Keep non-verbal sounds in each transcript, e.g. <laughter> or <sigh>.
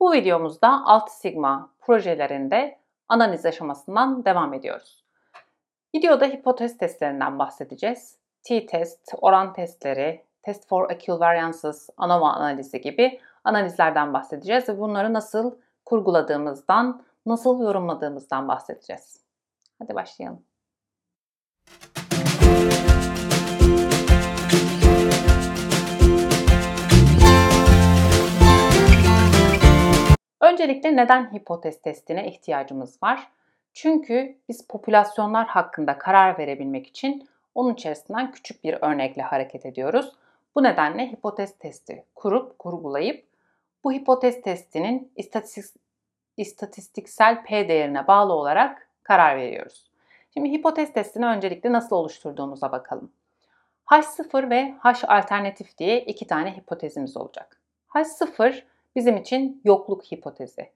Bu videomuzda alt sigma projelerinde analiz aşamasından devam ediyoruz. Videoda hipotez testlerinden bahsedeceğiz. T-test, oran testleri, test for equivariances, ANOVA analizi gibi analizlerden bahsedeceğiz ve bunları nasıl kurguladığımızdan, nasıl yorumladığımızdan bahsedeceğiz. Hadi başlayalım. Öncelikle neden hipotez testine ihtiyacımız var? Çünkü biz popülasyonlar hakkında karar verebilmek için onun içerisinden küçük bir örnekle hareket ediyoruz. Bu nedenle hipotez testi kurup kurgulayıp bu hipotez testinin istatistik, istatistiksel P değerine bağlı olarak karar veriyoruz. Şimdi hipotez testini öncelikle nasıl oluşturduğumuza bakalım. H0 ve H alternatif diye iki tane hipotezimiz olacak. H0 bizim için yokluk hipotezi.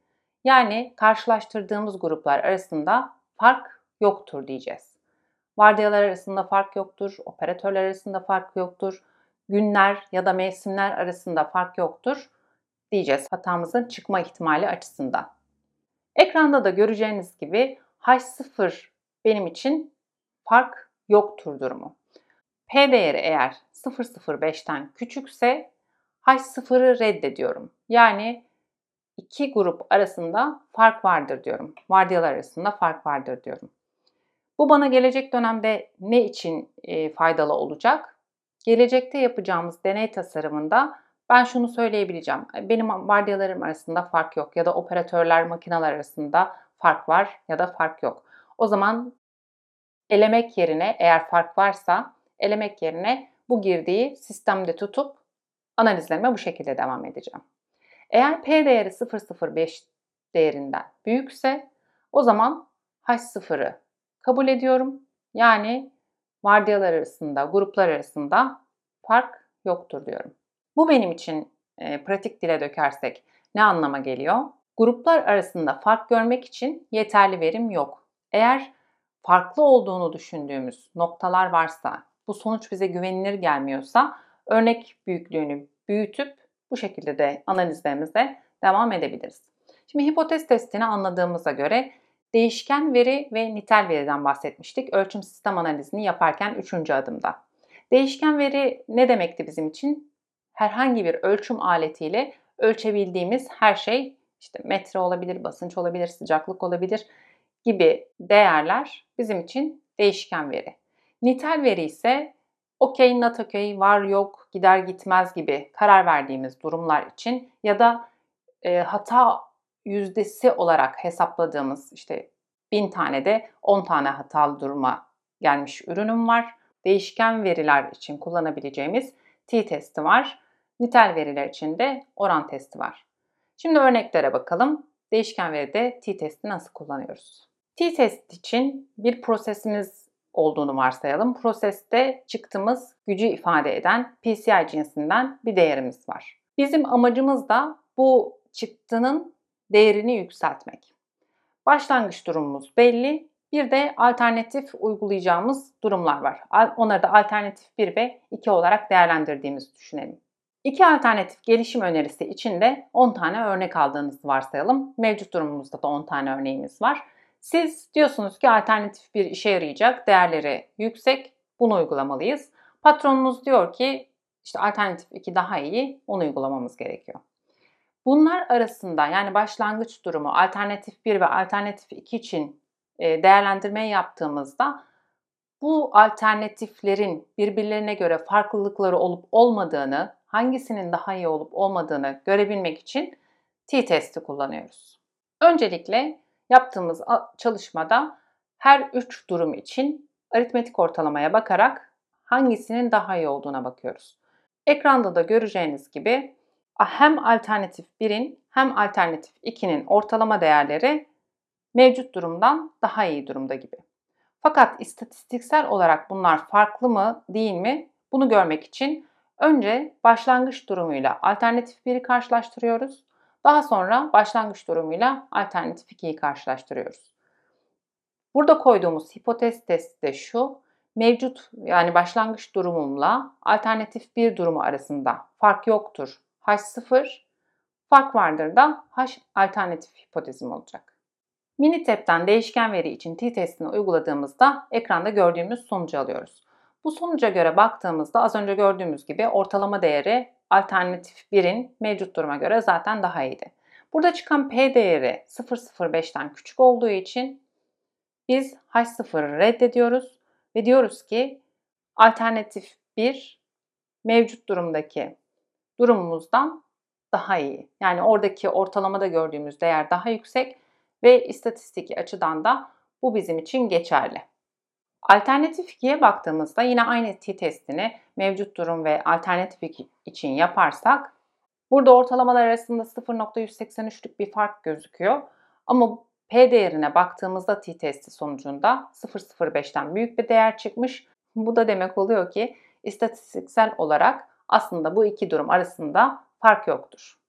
Yani karşılaştırdığımız gruplar arasında fark yoktur diyeceğiz. Vardiyalar arasında fark yoktur, operatörler arasında fark yoktur, günler ya da mevsimler arasında fark yoktur diyeceğiz hatamızın çıkma ihtimali açısından. Ekranda da göreceğiniz gibi H0 benim için fark yoktur durumu. P değeri eğer 0.05'ten küçükse H0'ı reddediyorum. Yani iki grup arasında fark vardır diyorum. Vardiyalar arasında fark vardır diyorum. Bu bana gelecek dönemde ne için e, faydalı olacak? Gelecekte yapacağımız deney tasarımında ben şunu söyleyebileceğim. Benim vardiyalarım arasında fark yok ya da operatörler, makineler arasında fark var ya da fark yok. O zaman elemek yerine eğer fark varsa elemek yerine bu girdiği sistemde tutup analizlerime bu şekilde devam edeceğim. Eğer P değeri 0.05 değerinden büyükse o zaman H0'ı kabul ediyorum. Yani vardiyalar arasında, gruplar arasında fark yoktur diyorum. Bu benim için e, pratik dile dökersek ne anlama geliyor? Gruplar arasında fark görmek için yeterli verim yok. Eğer farklı olduğunu düşündüğümüz noktalar varsa, bu sonuç bize güvenilir gelmiyorsa örnek büyüklüğünü büyütüp bu şekilde de analizlerimize devam edebiliriz. Şimdi hipotez testini anladığımıza göre değişken veri ve nitel veriden bahsetmiştik ölçüm sistem analizini yaparken 3. adımda. Değişken veri ne demekti bizim için? Herhangi bir ölçüm aletiyle ölçebildiğimiz her şey işte metre olabilir, basınç olabilir, sıcaklık olabilir gibi değerler bizim için değişken veri. Nitel veri ise okey, not okey, var yok, gider gitmez gibi karar verdiğimiz durumlar için ya da e, hata yüzdesi olarak hesapladığımız işte bin tane de 10 tane hatalı duruma gelmiş ürünüm var. Değişken veriler için kullanabileceğimiz t-testi var. Nitel veriler için de oran testi var. Şimdi örneklere bakalım. Değişken veride t-testi nasıl kullanıyoruz? T-test için bir prosesimiz olduğunu varsayalım. Proseste çıktığımız gücü ifade eden PCI cinsinden bir değerimiz var. Bizim amacımız da bu çıktının değerini yükseltmek. Başlangıç durumumuz belli. Bir de alternatif uygulayacağımız durumlar var. Onları da alternatif 1 ve 2 olarak değerlendirdiğimizi düşünelim. İki alternatif gelişim önerisi için de 10 tane örnek aldığınızı varsayalım. Mevcut durumumuzda da 10 tane örneğimiz var. Siz diyorsunuz ki alternatif bir işe yarayacak, değerleri yüksek, bunu uygulamalıyız. Patronunuz diyor ki işte alternatif 2 daha iyi, onu uygulamamız gerekiyor. Bunlar arasında yani başlangıç durumu alternatif 1 ve alternatif 2 için e, değerlendirme yaptığımızda bu alternatiflerin birbirlerine göre farklılıkları olup olmadığını, hangisinin daha iyi olup olmadığını görebilmek için t-testi kullanıyoruz. Öncelikle Yaptığımız çalışmada her üç durum için aritmetik ortalamaya bakarak hangisinin daha iyi olduğuna bakıyoruz. Ekranda da göreceğiniz gibi hem alternatif 1'in hem alternatif 2'nin ortalama değerleri mevcut durumdan daha iyi durumda gibi. Fakat istatistiksel olarak bunlar farklı mı değil mi bunu görmek için önce başlangıç durumuyla alternatif 1'i karşılaştırıyoruz. Daha sonra başlangıç durumuyla alternatif 2'yi karşılaştırıyoruz. Burada koyduğumuz hipotez testi de şu. Mevcut yani başlangıç durumumla alternatif bir durumu arasında fark yoktur. H0 Fark vardır da H alternatif hipotezim olacak. Minitab'den değişken veri için t-testini uyguladığımızda ekranda gördüğümüz sonucu alıyoruz. Bu sonuca göre baktığımızda az önce gördüğümüz gibi ortalama değeri alternatif 1'in mevcut duruma göre zaten daha iyiydi. Burada çıkan P değeri 0.05'ten küçük olduğu için biz H0'ı reddediyoruz ve diyoruz ki alternatif 1 mevcut durumdaki durumumuzdan daha iyi. Yani oradaki ortalamada gördüğümüz değer daha yüksek ve istatistik açıdan da bu bizim için geçerli. Alternatif 2'ye baktığımızda yine aynı t-testini mevcut durum ve alternatif için yaparsak burada ortalamalar arasında 0.183'lük bir fark gözüküyor. Ama P değerine baktığımızda t-testi sonucunda 0.05'ten büyük bir değer çıkmış. Bu da demek oluyor ki istatistiksel olarak aslında bu iki durum arasında fark yoktur.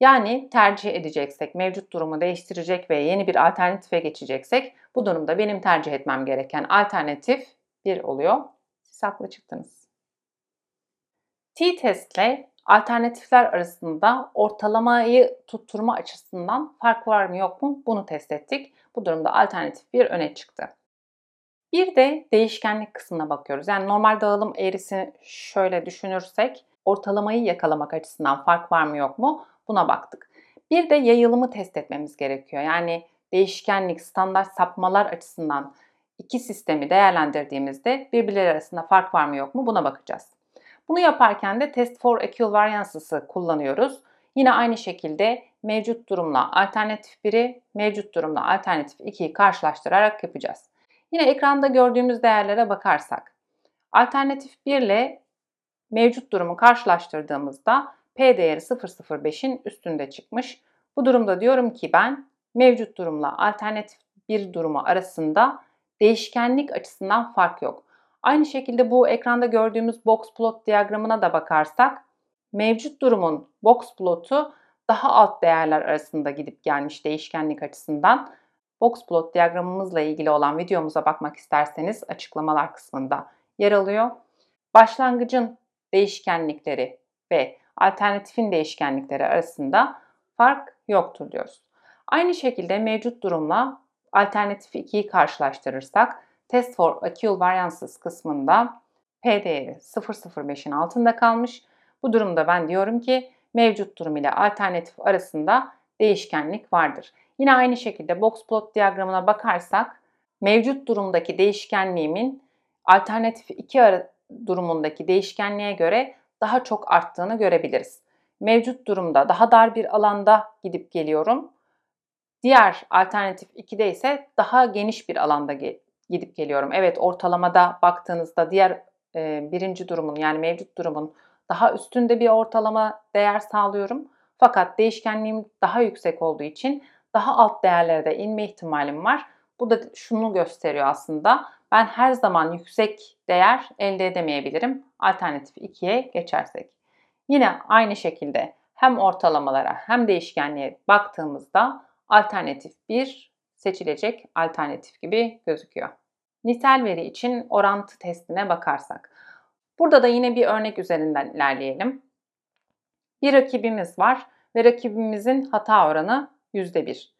Yani tercih edeceksek, mevcut durumu değiştirecek ve yeni bir alternatife geçeceksek bu durumda benim tercih etmem gereken alternatif 1 oluyor. Siz haklı çıktınız. T-test ile alternatifler arasında ortalamayı tutturma açısından fark var mı yok mu bunu test ettik. Bu durumda alternatif 1 öne çıktı. Bir de değişkenlik kısmına bakıyoruz. Yani normal dağılım eğrisini şöyle düşünürsek ortalamayı yakalamak açısından fark var mı yok mu buna baktık. Bir de yayılımı test etmemiz gerekiyor. Yani değişkenlik, standart sapmalar açısından iki sistemi değerlendirdiğimizde birbirleri arasında fark var mı yok mu buna bakacağız. Bunu yaparken de test for equal variances'ı kullanıyoruz. Yine aynı şekilde mevcut durumla alternatif 1'i, mevcut durumla alternatif 2'yi karşılaştırarak yapacağız. Yine ekranda gördüğümüz değerlere bakarsak, alternatif 1 ile mevcut durumu karşılaştırdığımızda P değeri 0.05'in üstünde çıkmış. Bu durumda diyorum ki ben mevcut durumla alternatif bir durumu arasında değişkenlik açısından fark yok. Aynı şekilde bu ekranda gördüğümüz box plot diyagramına da bakarsak mevcut durumun box plotu daha alt değerler arasında gidip gelmiş değişkenlik açısından. Box plot diyagramımızla ilgili olan videomuza bakmak isterseniz açıklamalar kısmında yer alıyor. Başlangıcın değişkenlikleri ve alternatifin değişkenlikleri arasında fark yoktur diyoruz. Aynı şekilde mevcut durumla alternatif 2'yi karşılaştırırsak Test for Acute Variances kısmında P değeri 0.05'in altında kalmış. Bu durumda ben diyorum ki mevcut durum ile alternatif arasında değişkenlik vardır. Yine aynı şekilde box plot diyagramına bakarsak mevcut durumdaki değişkenliğimin alternatif 2 durumundaki değişkenliğe göre daha çok arttığını görebiliriz. Mevcut durumda daha dar bir alanda gidip geliyorum. Diğer alternatif 2'de ise daha geniş bir alanda gidip geliyorum. Evet ortalamada baktığınızda diğer e, birinci durumun yani mevcut durumun daha üstünde bir ortalama değer sağlıyorum. Fakat değişkenliğim daha yüksek olduğu için daha alt değerlere de inme ihtimalim var. Bu da şunu gösteriyor aslında. Ben her zaman yüksek değer elde edemeyebilirim. Alternatif 2'ye geçersek. Yine aynı şekilde hem ortalamalara hem değişkenliğe baktığımızda alternatif 1 seçilecek alternatif gibi gözüküyor. Nitel veri için orantı testine bakarsak. Burada da yine bir örnek üzerinden ilerleyelim. Bir rakibimiz var ve rakibimizin hata oranı %1.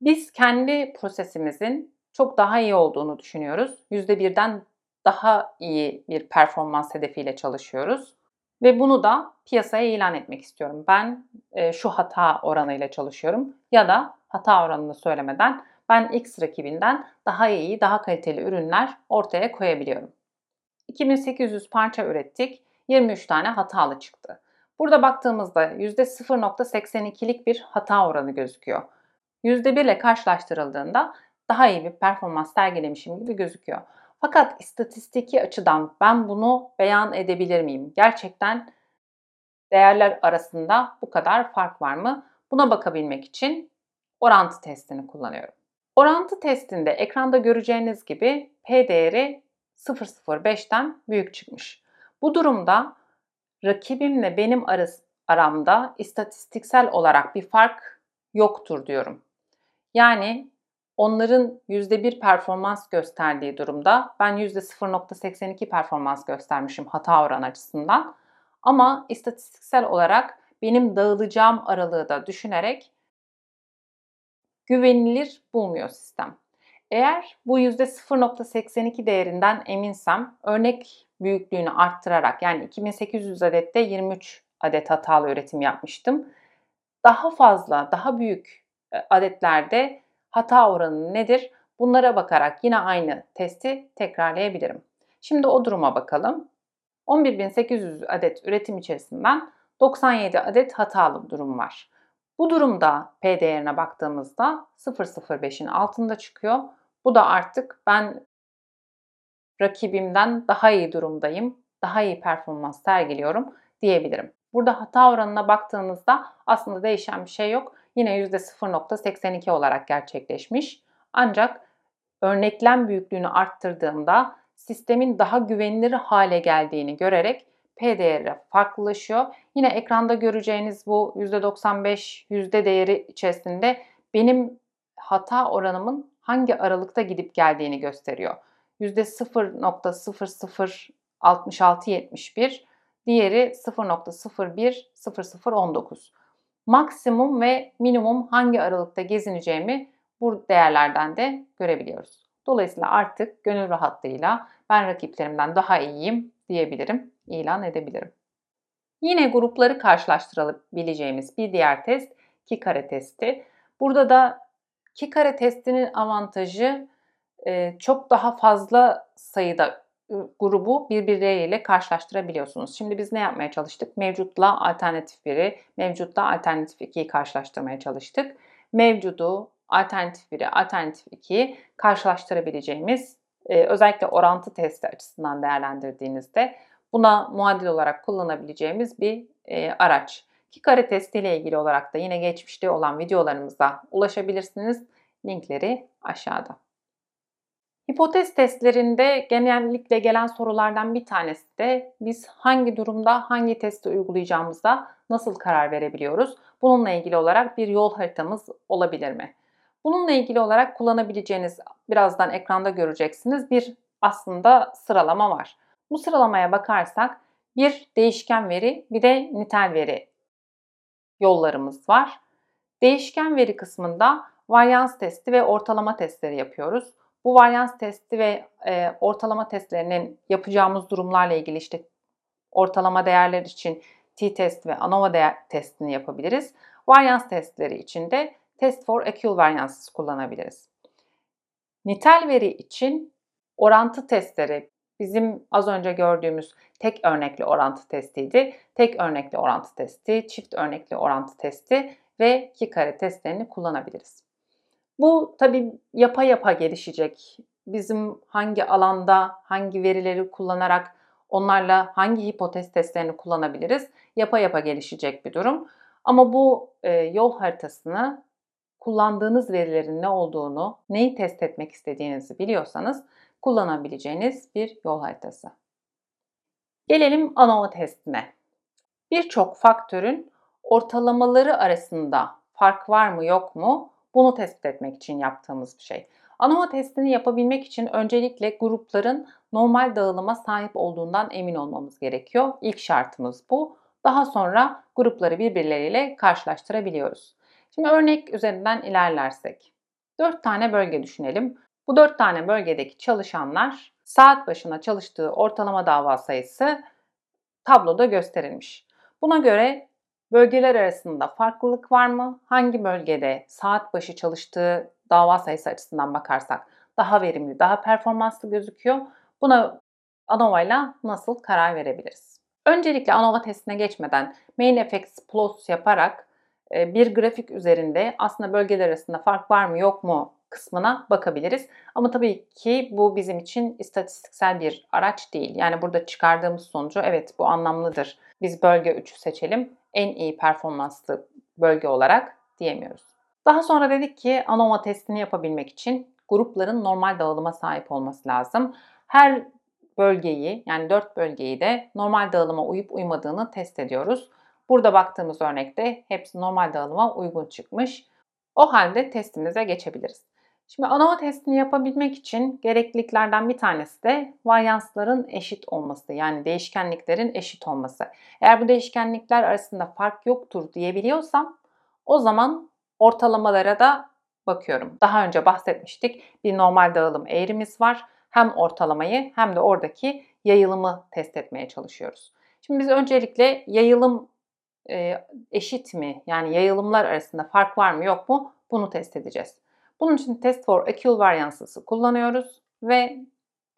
Biz kendi prosesimizin çok daha iyi olduğunu düşünüyoruz. %1'den daha iyi bir performans hedefiyle çalışıyoruz. Ve bunu da piyasaya ilan etmek istiyorum. Ben e, şu hata oranıyla çalışıyorum ya da hata oranını söylemeden ben X rakibinden daha iyi, daha kaliteli ürünler ortaya koyabiliyorum. 2800 parça ürettik. 23 tane hatalı çıktı. Burada baktığımızda %0.82'lik bir hata oranı gözüküyor. %1 ile karşılaştırıldığında daha iyi bir performans sergilemişim gibi gözüküyor. Fakat istatistiki açıdan ben bunu beyan edebilir miyim? Gerçekten değerler arasında bu kadar fark var mı? Buna bakabilmek için orantı testini kullanıyorum. Orantı testinde ekranda göreceğiniz gibi P değeri 0.05'ten büyük çıkmış. Bu durumda rakibimle benim aramda istatistiksel olarak bir fark yoktur diyorum. Yani onların %1 performans gösterdiği durumda ben %0.82 performans göstermişim hata oranı açısından. Ama istatistiksel olarak benim dağılacağım aralığı da düşünerek güvenilir bulmuyor sistem. Eğer bu %0.82 değerinden eminsem örnek büyüklüğünü arttırarak yani 2800 adette 23 adet hatalı üretim yapmıştım. Daha fazla, daha büyük e, adetlerde hata oranı nedir? Bunlara bakarak yine aynı testi tekrarlayabilirim. Şimdi o duruma bakalım. 11.800 adet üretim içerisinden 97 adet hatalı durum var. Bu durumda P değerine baktığımızda 0.05'in altında çıkıyor. Bu da artık ben rakibimden daha iyi durumdayım, daha iyi performans sergiliyorum diyebilirim. Burada hata oranına baktığınızda aslında değişen bir şey yok. Yine %0.82 olarak gerçekleşmiş. Ancak örneklem büyüklüğünü arttırdığımda sistemin daha güvenilir hale geldiğini görerek P değeri farklılaşıyor. Yine ekranda göreceğiniz bu %95 yüzde değeri içerisinde benim hata oranımın hangi aralıkta gidip geldiğini gösteriyor. %0.006671, diğeri 0.010019. Maksimum ve minimum hangi aralıkta gezineceğimi bu değerlerden de görebiliyoruz. Dolayısıyla artık gönül rahatlığıyla ben rakiplerimden daha iyiyim diyebilirim, ilan edebilirim. Yine grupları karşılaştırabileceğimiz bir diğer test ki kare testi. Burada da ki kare testinin avantajı çok daha fazla sayıda grubu birbirleriyle karşılaştırabiliyorsunuz. Şimdi biz ne yapmaya çalıştık? Mevcutla alternatif 1'i, mevcutla alternatif 2'yi karşılaştırmaya çalıştık. Mevcudu, alternatif 1'i, alternatif 2'yi karşılaştırabileceğimiz özellikle orantı testi açısından değerlendirdiğinizde buna muadil olarak kullanabileceğimiz bir araç. Ki kare testi ile ilgili olarak da yine geçmişte olan videolarımıza ulaşabilirsiniz. Linkleri aşağıda. Hipotez testlerinde genellikle gelen sorulardan bir tanesi de biz hangi durumda hangi testi uygulayacağımıza nasıl karar verebiliyoruz? Bununla ilgili olarak bir yol haritamız olabilir mi? Bununla ilgili olarak kullanabileceğiniz birazdan ekranda göreceksiniz bir aslında sıralama var. Bu sıralamaya bakarsak bir değişken veri bir de nitel veri yollarımız var. Değişken veri kısmında varyans testi ve ortalama testleri yapıyoruz. Bu varyans testi ve e, ortalama testlerinin yapacağımız durumlarla ilgili işte ortalama değerler için t-test ve ANOVA değer testini yapabiliriz. Varyans testleri için de test for equivariances kullanabiliriz. Nitel veri için orantı testleri bizim az önce gördüğümüz tek örnekli orantı testiydi. Tek örnekli orantı testi, çift örnekli orantı testi ve iki kare testlerini kullanabiliriz. Bu tabii yapa yapa gelişecek. Bizim hangi alanda hangi verileri kullanarak onlarla hangi hipotez testlerini kullanabiliriz? Yapa yapa gelişecek bir durum. Ama bu e, yol haritasını kullandığınız verilerin ne olduğunu, neyi test etmek istediğinizi biliyorsanız kullanabileceğiniz bir yol haritası. Gelelim ANOVA testine. Birçok faktörün ortalamaları arasında fark var mı yok mu bunu tespit etmek için yaptığımız bir şey. ANOVA testini yapabilmek için öncelikle grupların normal dağılıma sahip olduğundan emin olmamız gerekiyor. İlk şartımız bu. Daha sonra grupları birbirleriyle karşılaştırabiliyoruz. Şimdi örnek üzerinden ilerlersek. 4 tane bölge düşünelim. Bu 4 tane bölgedeki çalışanlar saat başına çalıştığı ortalama dava sayısı tabloda gösterilmiş. Buna göre Bölgeler arasında farklılık var mı? Hangi bölgede saat başı çalıştığı dava sayısı açısından bakarsak daha verimli, daha performanslı gözüküyor? Buna ANOVA ile nasıl karar verebiliriz? Öncelikle ANOVA testine geçmeden Main Effects Plus yaparak e, bir grafik üzerinde aslında bölgeler arasında fark var mı yok mu kısmına bakabiliriz. Ama tabii ki bu bizim için istatistiksel bir araç değil. Yani burada çıkardığımız sonucu evet bu anlamlıdır. Biz bölge 3'ü seçelim en iyi performanslı bölge olarak diyemiyoruz. Daha sonra dedik ki ANOVA testini yapabilmek için grupların normal dağılıma sahip olması lazım. Her bölgeyi yani 4 bölgeyi de normal dağılıma uyup uymadığını test ediyoruz. Burada baktığımız örnekte hepsi normal dağılıma uygun çıkmış. O halde testimize geçebiliriz. Şimdi ANOVA testini yapabilmek için gerekliliklerden bir tanesi de varyansların eşit olması. Yani değişkenliklerin eşit olması. Eğer bu değişkenlikler arasında fark yoktur diyebiliyorsam o zaman ortalamalara da bakıyorum. Daha önce bahsetmiştik. Bir normal dağılım eğrimiz var. Hem ortalamayı hem de oradaki yayılımı test etmeye çalışıyoruz. Şimdi biz öncelikle yayılım e, eşit mi? Yani yayılımlar arasında fark var mı yok mu? Bunu test edeceğiz. Bunun için test for equal variance'ı kullanıyoruz ve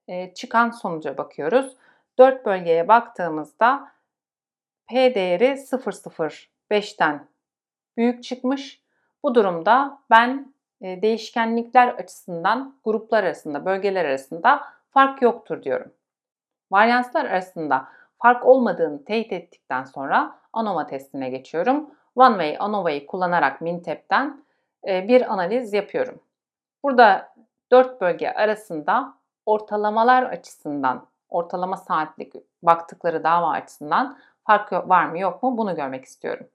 e, çıkan sonuca bakıyoruz. 4 bölgeye baktığımızda P değeri 0,05'ten büyük çıkmış. Bu durumda ben e, değişkenlikler açısından gruplar arasında, bölgeler arasında fark yoktur diyorum. Varyanslar arasında fark olmadığını teyit ettikten sonra ANOVA testine geçiyorum. One Way ANOVA'yı kullanarak MinTab'den e, bir analiz yapıyorum. Burada 4 bölge arasında ortalamalar açısından, ortalama saatlik baktıkları dava açısından fark var mı yok mu bunu görmek istiyorum.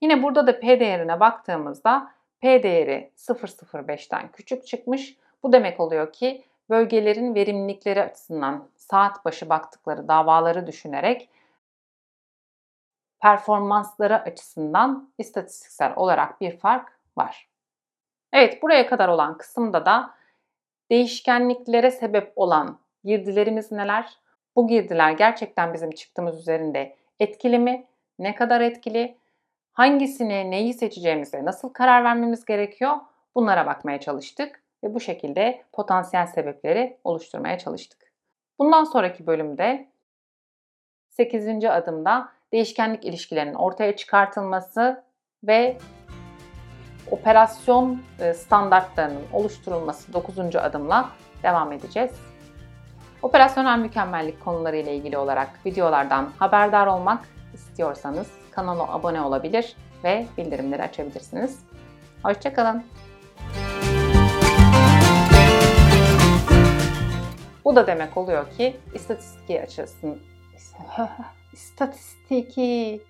Yine burada da P değerine baktığımızda P değeri 0.05'ten küçük çıkmış. Bu demek oluyor ki bölgelerin verimlilikleri açısından saat başı baktıkları davaları düşünerek performansları açısından istatistiksel olarak bir fark var. Evet buraya kadar olan kısımda da değişkenliklere sebep olan girdilerimiz neler? Bu girdiler gerçekten bizim çıktığımız üzerinde etkili mi? Ne kadar etkili? Hangisini, neyi seçeceğimize nasıl karar vermemiz gerekiyor? Bunlara bakmaya çalıştık ve bu şekilde potansiyel sebepleri oluşturmaya çalıştık. Bundan sonraki bölümde 8. adımda değişkenlik ilişkilerinin ortaya çıkartılması ve operasyon e, standartlarının oluşturulması 9. adımla devam edeceğiz. Operasyonel mükemmellik konuları ile ilgili olarak videolardan haberdar olmak istiyorsanız kanala abone olabilir ve bildirimleri açabilirsiniz. Hoşçakalın. Bu da demek oluyor ki istatistiki açısından <laughs> istatistiki